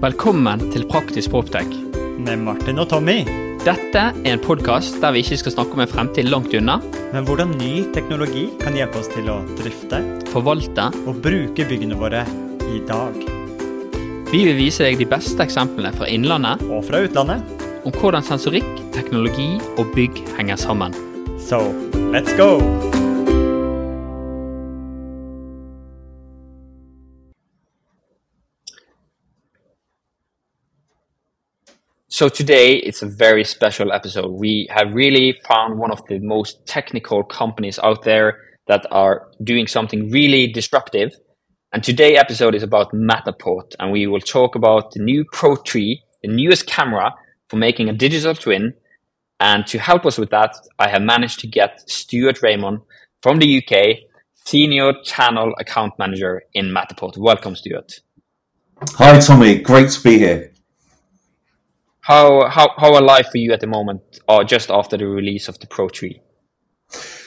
Velkommen til Praktisk Proptech. Med Martin og Tommy. Dette er en podkast der vi ikke skal snakke om en fremtid langt unna, Men hvordan ny teknologi kan hjelpe oss til å drifte forvalte. og bruke byggene våre i dag. Vi vil vise deg de beste eksemplene fra innlandet Og fra utlandet. om hvordan sensorikk, teknologi og bygg henger sammen. So, let's go! So today it's a very special episode. We have really found one of the most technical companies out there that are doing something really disruptive. And today episode is about Matterport and we will talk about the new Pro 3, the newest camera for making a digital twin. And to help us with that, I have managed to get Stuart Raymond from the UK, Senior Channel Account Manager in Matterport. Welcome, Stuart. Hi, Tommy. Great to be here. How, how, how are life for you at the moment, or just after the release of the Pro 3?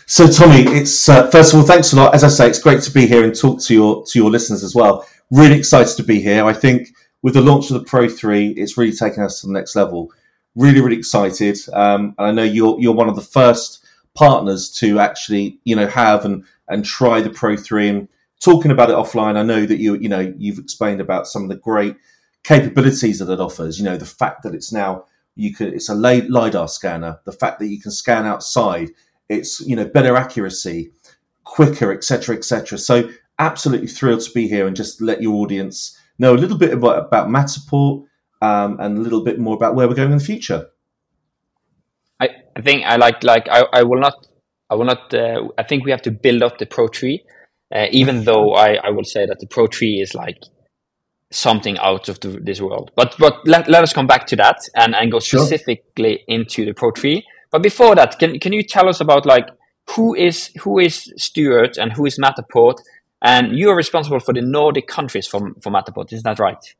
So, Tommy, it's uh, first of all, thanks a lot. As I say, it's great to be here and talk to your to your listeners as well. Really excited to be here. I think with the launch of the Pro Three, it's really taken us to the next level. Really, really excited. Um, and I know you're you're one of the first partners to actually you know have and and try the Pro Three. And talking about it offline, I know that you you know you've explained about some of the great capabilities that it offers. You know, the fact that it's now you can it's a lidar scanner. The fact that you can scan outside. It's you know better accuracy, quicker, etc., etc. So absolutely thrilled to be here and just let your audience know a little bit about, about Matterport um, and a little bit more about where we're going in the future. I, I think I like like I, I will not I will not uh, I think we have to build up the Pro Three, uh, even though I, I will say that the Pro Three is like something out of the, this world. But but let, let us come back to that and, and go Sure. specifically into the Pro Three. But before that, can can you tell us about like who is who is Stuart and who is Matterport? And you are responsible for the Nordic countries for for Matterport, is that right?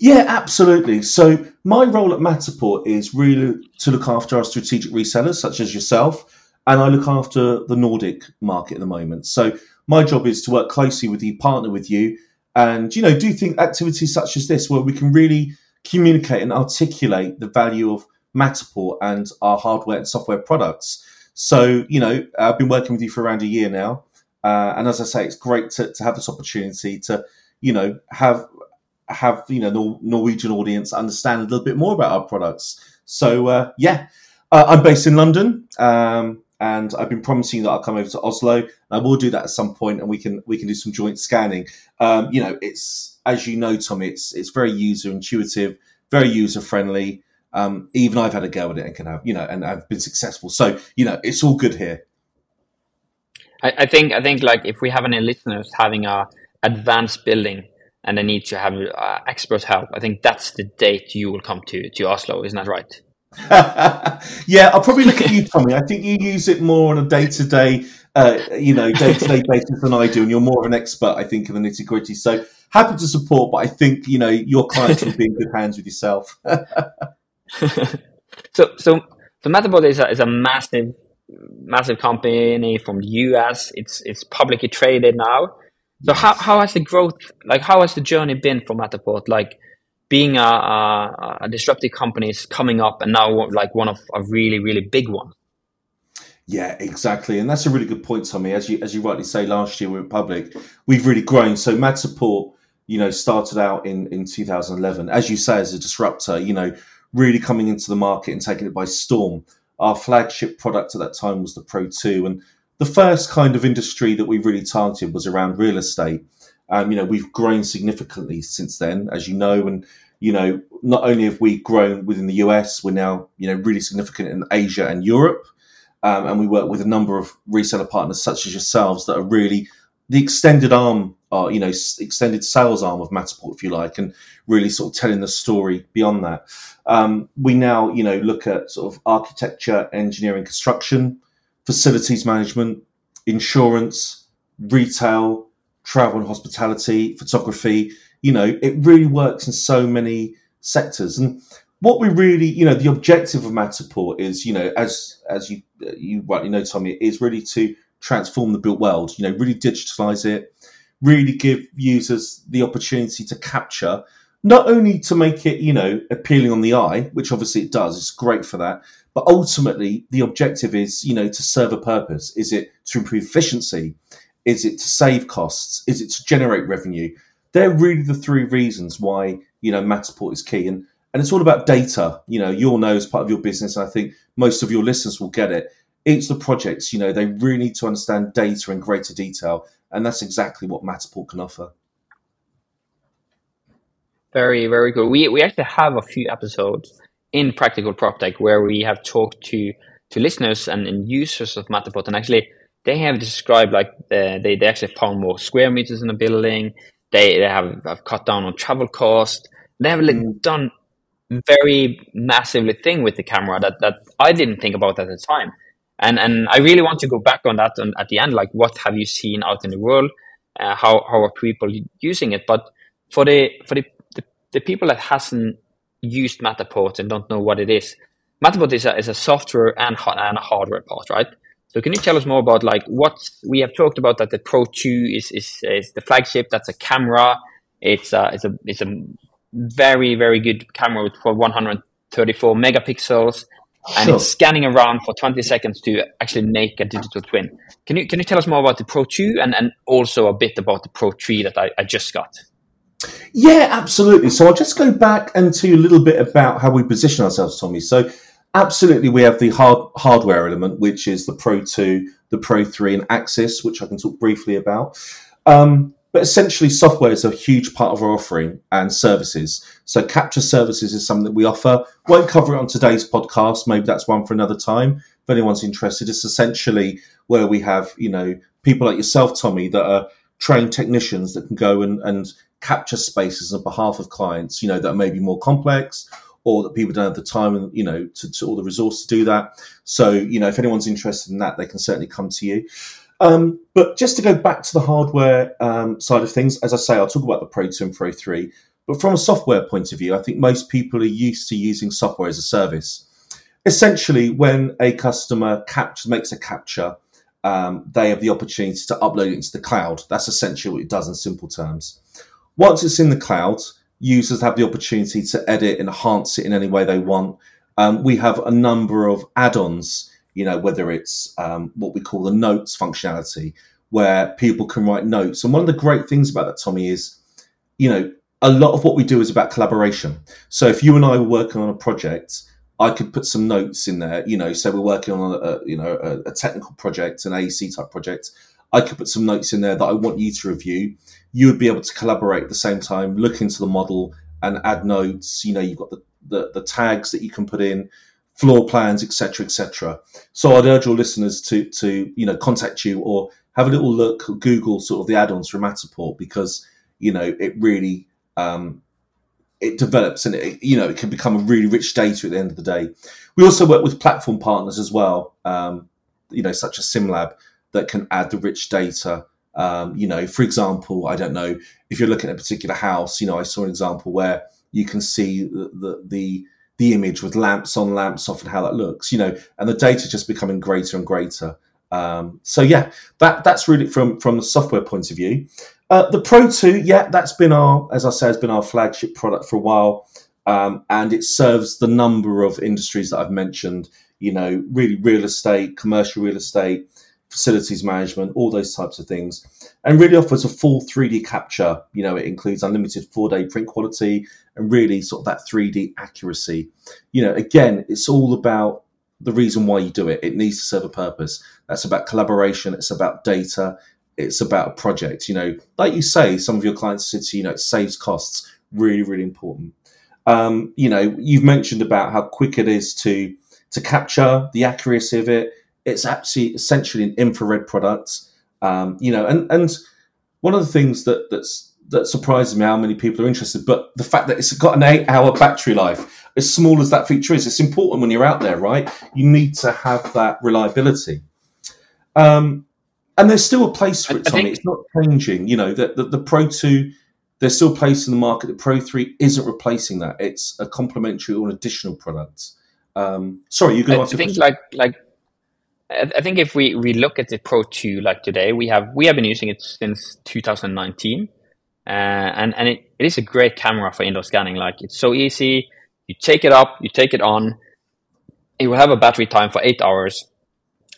Yeah, absolutely. So my role at Matterport is really to look after our strategic resellers, such as yourself, and I look after the Nordic market at the moment. So my job is to work closely with you, partner with you, and you know do think activities such as this where we can really communicate and articulate the value of Matterport and our hardware and software products. So you know I've been working with you for around a year now, uh, and as I say, it's great to, to have this opportunity to you know have have you know the Norwegian audience understand a little bit more about our products. So uh, yeah, uh, I'm based in London, um, and I've been promising that I'll come over to Oslo. I will do that at some point, and we can we can do some joint scanning. Um, you know, it's as you know, Tommy, it's it's very user intuitive, very user friendly. Um, even I've had a go at it and can have you know, and I've been successful. So you know, it's all good here. I, I think I think like if we have any listeners having a advanced building and they need to have uh, expert help, I think that's the date you will come to to Oslo, isn't that right? yeah, I'll probably look at you, Tommy. I think you use it more on a day to day, you know, day to day basis than I do, and you're more of an expert, I think, in the nitty gritty. So happy to support, but I think you know your clients will be in good hands with yourself. So so so Matterport is a, is a massive massive company from the US. It's it's publicly traded now. So how, how has the growth like how has the journey been for Matterport? Like being a, a, a disruptive company is coming up and now like one of a really really big one. Yeah, exactly, and that's a really good point, Tommy. As you as you rightly say, last year we were public, we've really grown. So Matterport, you know, started out in in 2011, as you say, as a disruptor. You know, really coming into the market and taking it by storm. Our flagship product at that time was the Pro Two, and the first kind of industry that we really targeted was around real estate. Um, you know, we've grown significantly since then, as you know, and you know, not only have we grown within the US, we're now you know really significant in Asia and Europe. Um, and we work with a number of reseller partners such as yourselves that are really the extended arm, or you know, extended sales arm of Matterport, if you like, and really sort of telling the story beyond that. Um, we now, you know, look at sort of architecture, engineering, construction, facilities management, insurance, retail, travel and hospitality, photography. You know, it really works in so many sectors. And what we really, you know, the objective of Matterport is, you know, as as you uh, you rightly know, Tommy, is really to transform the built world. You know, really digitalize it, really give users the opportunity to capture not only to make it, you know, appealing on the eye, which obviously it does, it's great for that, but ultimately the objective is, you know, to serve a purpose. Is it to improve efficiency? Is it to save costs? Is it to generate revenue? They're really the three reasons why, you know, Matterport is key. And and it's all about data. You know, you'll know as part of your business. I think most of your listeners will get it. It's the projects, you know, they really need to understand data in greater detail. And that's exactly what Matterport can offer. Very, very good. We we actually have a few episodes in Practical PropTech where we have talked to to listeners and, and users of Matterport, and actually they have described like uh, they they actually found more square meters in the building. They they have, have cut down on travel cost. They have like, mm. done very massively thing with the camera that that I didn't think about at the time. And and I really want to go back on that on, at the end. Like, what have you seen out in the world? Uh, how how are people using it? But for the for the the people that hasn't used Matterport and don't know what it is, Matterport is a, is a software and, and a hardware part, right? So can you tell us more about like what we have talked about that the Pro 2 is, is, is the flagship, that's a camera. It's a, it's a, it's a very, very good camera with for 134 megapixels and sure. it's scanning around for 20 seconds to actually make a digital twin. Can you, can you tell us more about the Pro 2 and, and also a bit about the Pro 3 that I, I just got? Yeah, absolutely. So I'll just go back and tell you a little bit about how we position ourselves, Tommy. So absolutely, we have the hard hardware element, which is the Pro 2, the Pro 3, and Axis, which I can talk briefly about. Um, but essentially, software is a huge part of our offering and services. So capture services is something that we offer. Won't cover it on today's podcast. Maybe that's one for another time. If anyone's interested, it's essentially where we have, you know, people like yourself, Tommy, that are trained technicians that can go and, and capture spaces on behalf of clients, you know, that may be more complex or that people don't have the time and, you know, to, to all the resource to do that. So, you know, if anyone's interested in that, they can certainly come to you. Um, but just to go back to the hardware um, side of things, as I say, I'll talk about the Pro 2 and Pro 3. But from a software point of view, I think most people are used to using software as a service. Essentially, when a customer captures, makes a capture, um, they have the opportunity to upload it into the cloud. That's essentially what it does in simple terms. Once it's in the cloud, users have the opportunity to edit, enhance it in any way they want. Um, we have a number of add-ons, you know, whether it's um, what we call the notes functionality, where people can write notes. And one of the great things about that, Tommy, is, you know, a lot of what we do is about collaboration. So if you and I were working on a project, I could put some notes in there. You know, so we're working on a, a you know a, a technical project, an AEC type project. I could put some notes in there that I want you to review. You would be able to collaborate at the same time, look into the model and add notes. You know, you've got the, the, the tags that you can put in, floor plans, etc., etc. So I'd urge your listeners to to you know contact you or have a little look, Google sort of the add-ons from Matterport because you know it really um, it develops and it, you know it can become a really rich data at the end of the day. We also work with platform partners as well, um, you know, such as SimLab that can add the rich data. Um, you know, for example, I don't know if you're looking at a particular house. You know, I saw an example where you can see the the the, the image with lamps on, lamps off, and how that looks. You know, and the data just becoming greater and greater. Um, so yeah, that that's really from from the software point of view. Uh, the Pro Two, yeah, that's been our, as I say, has been our flagship product for a while, um, and it serves the number of industries that I've mentioned. You know, really real estate, commercial real estate, facilities management, all those types of things, and really offers a full 3D capture. You know, it includes unlimited 4K print quality and really sort of that 3D accuracy. You know, again, it's all about the reason why you do it. It needs to serve a purpose. That's about collaboration. It's about data. It's about a project. You know, like you say, some of your clients said to you, know, it saves costs. Really, really important. Um, you know, you've mentioned about how quick it is to to capture the accuracy of it it's actually essentially an infrared product. Um, you know, and and one of the things that that's that surprises me how many people are interested, but the fact that it's got an eight-hour battery life, as small as that feature is, it's important when you're out there, right? You need to have that reliability. Um, and there's still a place for it, Tommy. Think- it's not changing. You know, that the, the, Pro 2, there's still a place in the market. The Pro 3 isn't replacing that. It's a complementary or an additional product. Um, sorry, going to I think like like I think if we, we look at the Pro 2 like today, we have we have been using it since 2019. uh, and and it, it is a great camera for indoor scanning. Like it's so easy. You take it up, you take it on. It will have a battery time for eight hours,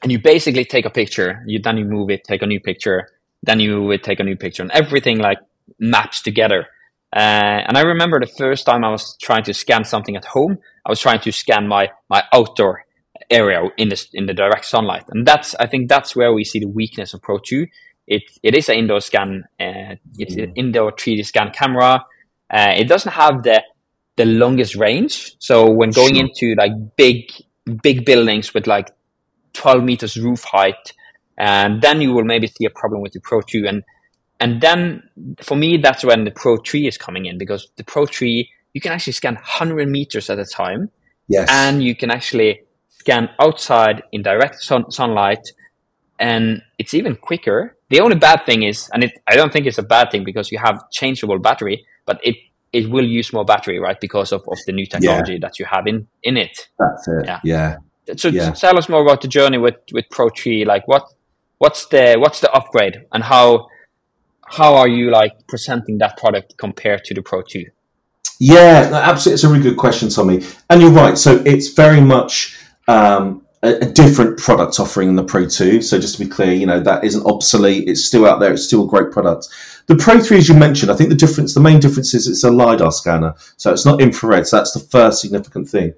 and you basically take a picture. You then you move it, take a new picture, then you move it, take a new picture, and everything like maps together. Uh, and I remember the first time I was trying to scan something at home, I was trying to scan my my outdoor area in the in the direct sunlight, and that's I think that's where we see the weakness of Pro Two. It it is an indoor scan, uh, it's an indoor 3D scan camera. Uh, it doesn't have the the longest range, so when going Sure. into like big big buildings with like 12 meters roof height, and then you will maybe see a problem with the Pro Two, and and then for me that's when the Pro Three is coming in because the Pro Three you can actually scan 100 meters at a time Yes. and you can actually scan outside in direct sun- sunlight and it's even quicker the only bad thing is and it, i don't think it's a bad thing because you have changeable battery but it it will use more battery right because of, of the new technology that you have in in it That's it. Yeah. Yeah. so Yeah. tell us more about the journey with with pro 3 like what what's the what's the upgrade and how how are you like presenting that product compared to the pro 2 Yeah, absolutely. It's a really good question, Tommy. And you're right. So it's very much um, a, a different product offering than the Pro 2. So just to be clear, you know, that isn't obsolete. It's still out there. It's still a great product. The Pro 3, as you mentioned, I think the difference, the main difference is it's a LiDAR scanner. So it's not infrared. So that's the first significant thing.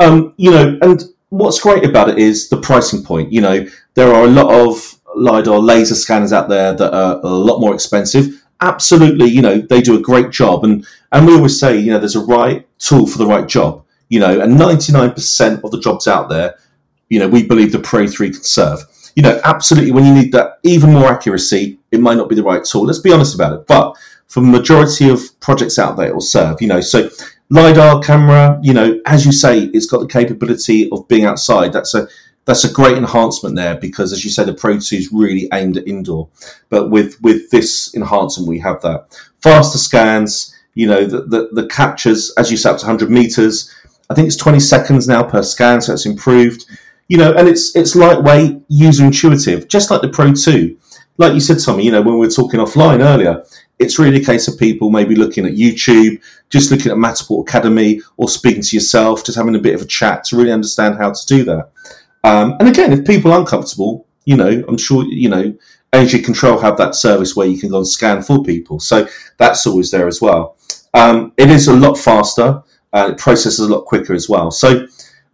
Um, you know, and what's great about it is the pricing point. You know, there are a lot of LiDAR laser scanners out there that are a lot more expensive. Absolutely, you know, they do a great job. And and we always say, you know, there's a right tool for the right job. You know, and 99% of the jobs out there, you know, we believe the Pro 3 can serve. You know, absolutely, when you need that even more accuracy, it might not be the right tool. Let's be honest about it. But for the majority of projects out there, it will serve. You know, so LiDAR camera, you know, as you say, it's got the capability of being outside. That's a that's a great enhancement there because, as you say, the Pro 2 is really aimed at indoor. But with with this enhancement, we have that faster scans. You know, the the, the captures, as you say, up to 100 meters. I think it's 20 seconds now per scan, so it's improved. You know, and it's it's lightweight, user intuitive, just like the Pro 2. Like you said, Tommy, you know, when we were talking offline earlier, it's really a case of people maybe looking at YouTube, just looking at Matterport Academy, or speaking to yourself, just having a bit of a chat to really understand how to do that. Um, and again, if people aren't comfortable, you know, I'm sure, you know, Energy Control have that service where you can go and scan for people. So that's always there as well. Um, it is a lot faster. Uh, it processes a lot quicker as well. So,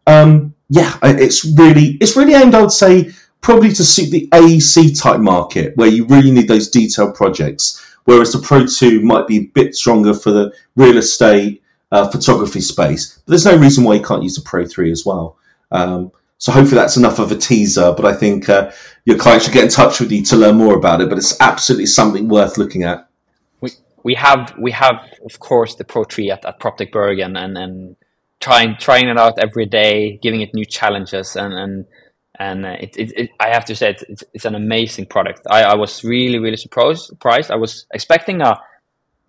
um, yeah, it's really, it's really aimed, I would say, probably to suit the AEC type market where you really need those detailed projects. Whereas the Pro 2 might be a bit stronger for the real estate, uh, photography space. But there's no reason why you can't use the Pro 3 as well. Um, so hopefully that's enough of a teaser. But I think uh, your client should get in touch with you to learn more about it. But it's absolutely something worth looking at. We have we have of course the Pro Three at, at PropTech Bergen and and trying trying it out every day, giving it new challenges and and and uh, it, it, it I have to say it's, it's, it's an amazing product. I, I was really really surprised. Surprised. I was expecting a,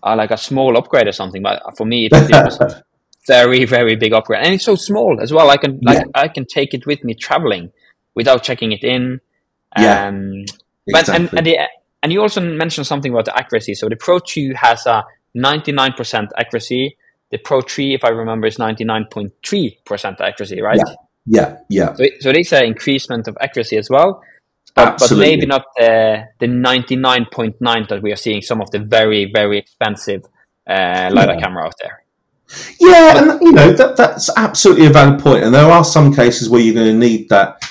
a like a small upgrade or something, but for me it, it was a very very big upgrade, and it's so small as well. I can like I can take it with me traveling without checking it in. Yeah. Um, but and and, the, and you also mentioned something about the accuracy. So the Pro 2 has a 99% accuracy. The Pro 3, if I remember, is 99.3% accuracy, right? yeah, yeah. yeah. So, it, so is an increasement of accuracy as well, but, but maybe not the the 99.9 that we are seeing some of the very very expensive uh, lidar Yeah. camera out there. Yeah, and you know that that's absolutely a valid point. And there are some cases where you're going to need that,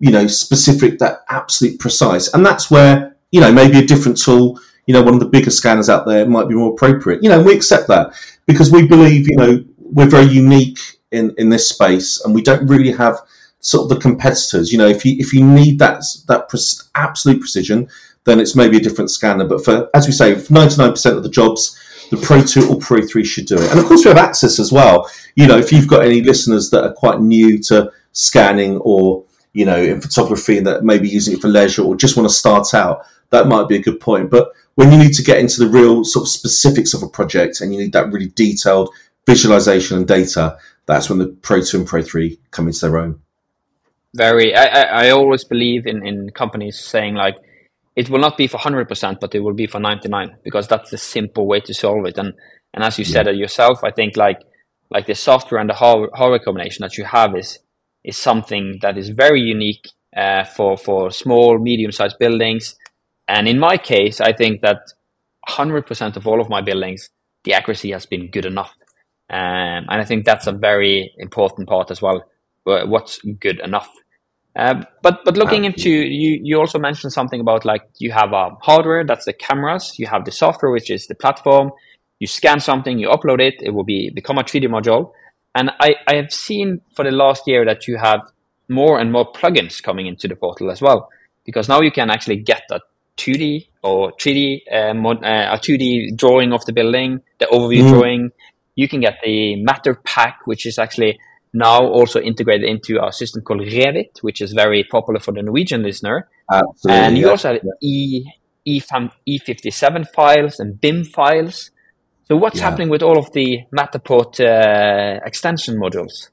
you know, specific, that absolute precise, and that's where you know maybe a different tool, you know, one of the bigger scanners out there might be more appropriate. You know, we accept that because we believe, you know, we're very unique in in this space, and we don't really have sort of the competitors. You know, if you if you need that that pre- absolute precision, then it's maybe a different scanner. But for as we say, ninety nine percent of the jobs the Pro 2 or Pro 3 should do it. And of course, we have Axis as well. You know, if you've got any listeners that are quite new to scanning or, you know, in photography and that maybe using it for leisure or just want to start out, that might be a good point. But when you need to get into the real sort of specifics of a project and you need that really detailed visualization and data, that's when the Pro 2 and Pro 3 come into their own. Very, I, I, I always believe in, in companies saying like, it will not be for 100%, but it will be for 99 because that's the simple way to solve it. And, and as you yeah. said it yourself, I think like, like the software and the hardware combination that you have is, is something that is very unique uh, for, for small, medium sized buildings. And in my case, I think that 100% of all of my buildings, the accuracy has been good enough. Um, and I think that's a very important part as well. What's good enough? Uh, but but looking into you, you also mentioned something about like you have a hardware that's the cameras, you have the software which is the platform. You scan something, you upload it, it will be become a 3D module. And I, I have seen for the last year that you have more and more plugins coming into the portal as well, because now you can actually get a 2D or 3D uh, mod, uh, a 2D drawing of the building, the overview mm. drawing. You can get the MatterPak, which is actually now also integrated into our system called Revit, which is very popular for the Norwegian listener. Absolutely, and you also have E E E57 files and BIM files. So what's yeah. happening with all of the Matterport uh, extension modules?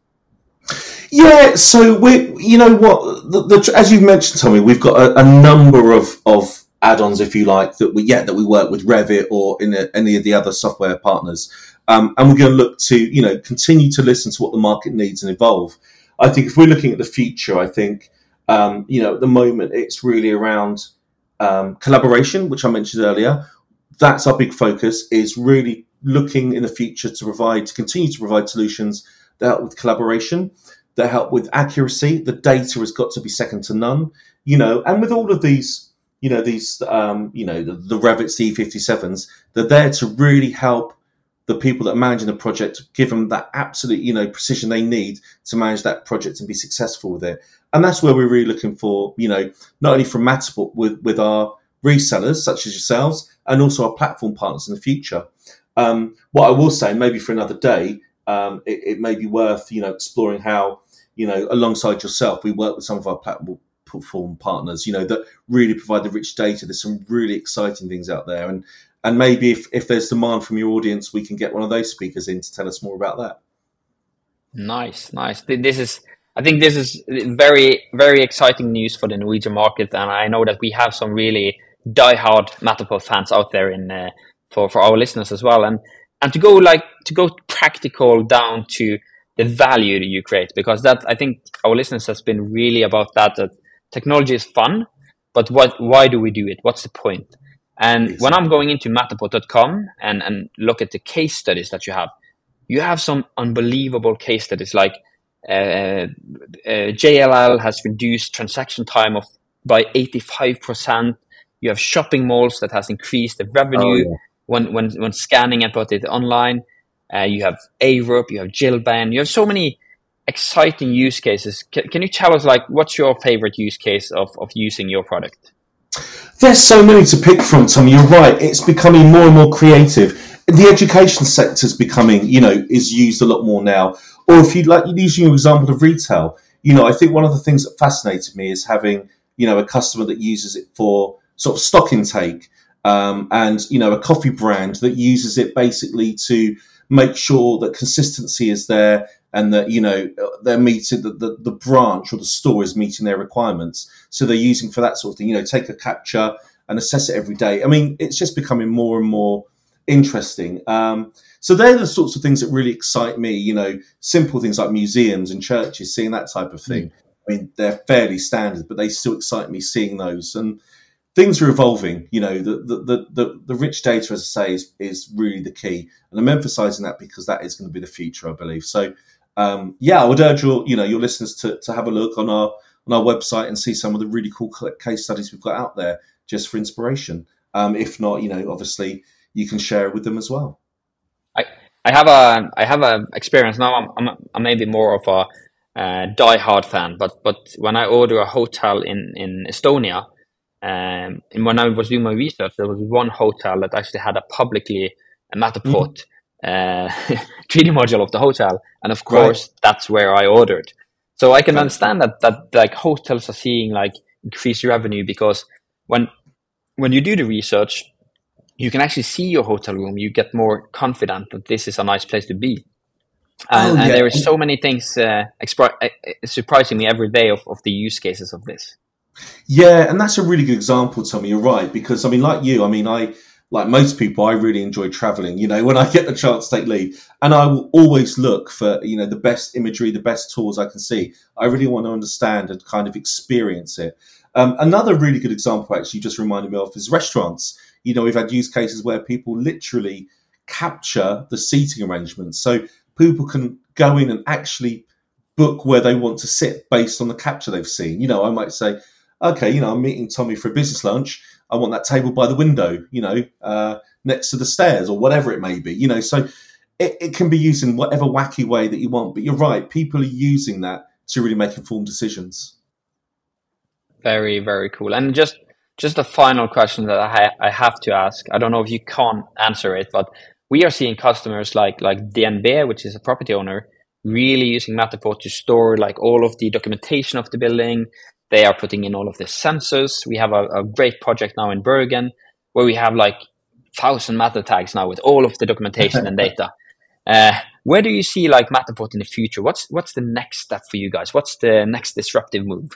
Yeah, so we, you know what, the, the, as you've mentioned, Tommy, we've got a, a, number of, of add-ons, if you like, that we yeah that we work with Revit or in a, any of the other software partners. Um, and we're going to look to, you know, continue to listen to what the market needs and evolve. I think if we're looking at the future, I think, um, you know, at the moment it's really around um, collaboration, which I mentioned earlier. That's our big focus. Is really looking in the future to provide, to continue to provide solutions that help with collaboration, that help with accuracy. The data has got to be second to none, you know, and with all of these you know these um, you know the, the Revit E57s they're there to really help the people that are managing the project give them that absolute you know precision they need to manage that project and be successful with it. And that's where we're really looking for you know not only from Matterport with with our resellers such as yourselves and also our platform partners in the future. Um, what i will say maybe for another day um, it, it, may be worth you know exploring how you know alongside yourself we work with some of our platform platform partners you know that really provide the rich data there's some really exciting things out there and and maybe if, if there's demand from your audience, we can get one of those speakers in to tell us more about that. Nice, nice. This is, I think this is very, very exciting news for the Norwegian market, and I know that we have some really die-hard Matterport fans out there in uh, for for our listeners as well. And and to go like to go practical down to the value that you create, because that I think our listeners has been really about that. That technology is fun, but what? Why do we do it? What's the point? And exactly. when I'm going into matterport.com and, and look at the case studies that you have, you have some unbelievable case studies like uh, uh, JLL has reduced transaction time of by 85%. You have shopping malls that has increased the revenue oh, yeah. when, when, when scanning and put it online. Uh, you have Arup, you have Gilbane, you have so many exciting use cases. Can, can you tell us like what's your favorite use case of, of using your product? There's so many to pick from, Tom. You're right. It's becoming more and more creative. The education sector is becoming, you know, is used a lot more now. Or if you'd like, using your example of retail, you know, I think one of the things that fascinated me is having, you know, a customer that uses it for sort of stock intake, um, and you know, a coffee brand that uses it basically to make sure that consistency is there and that you know they're meeting the, the, the, branch or the store is meeting their requirements so they're using for that sort of thing you know take a capture and assess it every day i mean it's just becoming more and more interesting um, so they're the sorts of things that really excite me you know simple things like museums and churches seeing that type of thing mm. i mean they're fairly standard but they still excite me seeing those and things are evolving. You know, the the, the, the rich data, as I say, is, is really the key, and I'm emphasising that because that is going to be the future, I believe. So, um, yeah, I would urge your you know your listeners to, to have a look on our on our website and see some of the really cool case studies we've got out there just for inspiration. Um, if not, you know, obviously you can share it with them as well. I I have a I have a experience now. I'm I'm, I'm maybe more of a uh, die-hard fan, but but when I order a hotel in in Estonia, um, and when I was doing my research, there was one hotel that actually had a publicly a Matterport mm-hmm. Uh, 3D module of the hotel, and of course right. that's where I ordered. So I can right. understand that that like hotels are seeing like increased revenue because when when you do the research, you can actually see your hotel room. You get more confident that this is a nice place to be. And, oh, yeah. and there are so many things uh, expri- uh, surprising me every day of, of the use cases of this. Yeah, and that's a really good example, Tommy. You're right because I mean, like you, I mean, I like most people, I really enjoy traveling. You know, when I get the chance to take leave, and I will always look for you know the best imagery, the best tools I can see. I really want to understand and kind of experience it. Um, another really good example, actually, just reminded me of is restaurants. You know, we've had use cases where people literally capture the seating arrangements, so people can go in and actually book where they want to sit based on the capture they've seen. You know, I might say, okay, you know, I'm meeting Tommy for a business lunch. I want that table by the window, you know, uh, next to the stairs or whatever it may be, you know. So it, it can be used in whatever wacky way that you want. But you're right, people are using that to really make informed decisions. Very, very cool. And just just a final question that I, I have to ask. I don't know if you can't answer it, but we are seeing customers like like DNB, which is a property owner, really using Matterport to store like all of the documentation of the building, they are putting in all of the sensors. We have a, a great project now in Bergen where we have like thousand Mattertags now with all of the documentation and data. Uh, where do you see like Matterport in the future? What's what's the next step for you guys? What's the next disruptive move?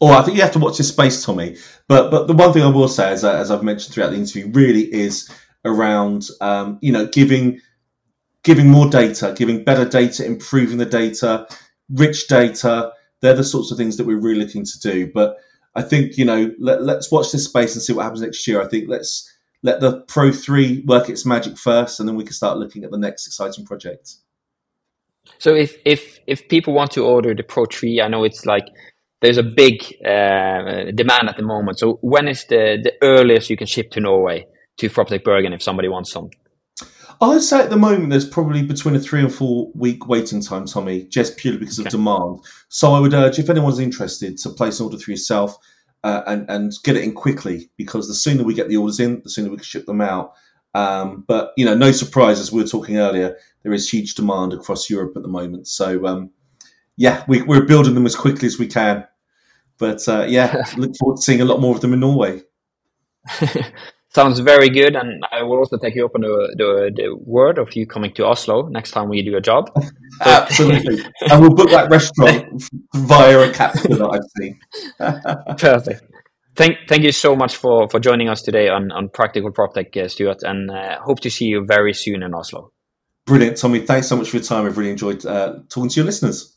Oh, I think you have to watch this space, Tommy. But but the one thing I will say, as, as I've mentioned throughout the interview, really is around um, you know giving giving more data, giving better data, improving the data, rich data, they're the sorts of things that we're really looking to do. But I think you know let, let's watch this space and see what happens next year. I think let's let the Pro Three work its magic first, and then we can start looking at the next exciting project. So if if if people want to order the Pro Three, I know it's like there's a big uh, demand at the moment. So when is the the earliest you can ship to Norway to Proptech Bergen if somebody wants some? I'd say at the moment there's probably between a three and four week waiting time, Tommy, just purely because okay. of demand. So I would urge if anyone's interested to place an order for yourself uh, and and get it in quickly because the sooner we get the orders in, the sooner we can ship them out. Um, but you know, no surprise as we were talking earlier, there is huge demand across Europe at the moment. So um, yeah, we, are building them as quickly as we can. But uh, yeah, look forward to seeing a lot more of them in Norway. sounds very good. And I will also take you up on the, the, the word of you coming to Oslo next time we do a job. Absolutely. and we'll book that restaurant via a capture that I've seen. Perfect. Thank, thank you so much for, for joining us today on, on Practical PropTech, uh, Stuart, and uh, hope to see you very soon in Oslo. Brilliant, Tommy. Thanks so much for your time. I've really enjoyed uh, talking to your listeners.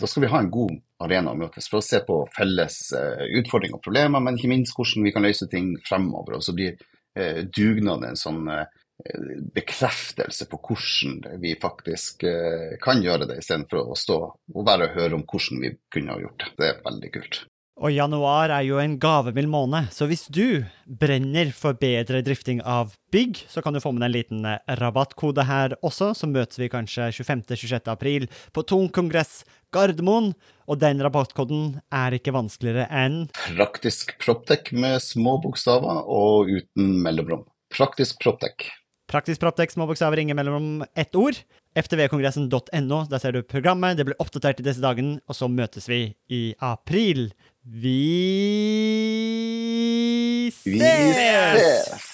da skal vi ha en god arena å møtes for å se på felles uh, utfordringer og problemer, men ikke minst hvordan vi kan løse ting fremover. Og så blir uh, dugnaden en sånn uh, bekreftelse på hvordan vi faktisk uh, kan gjøre det, istedenfor å stå og bare høre om hvordan vi kunne ha gjort det. Det er veldig kult. Og januar er jo en gavemild måned, så hvis du brenner for bedre drifting av bygg, så kan du få med deg en liten eh, rabattkode her også. Så møtes vi kanskje 25.-26. april på Tung kongress Gardermoen. Og den rabattkoden er ikke vanskeligere enn Praktisk proptek med små bokstaver og uten mellomrom. Praktisk proptek. Praktisk Proptek, små bokstaver, ingen mellomrom, ett ord. ftvkongressen.no, der ser du programmet. Det blir oppdatert i disse dagene, og så møtes vi i april. Vi Vi ses! ses!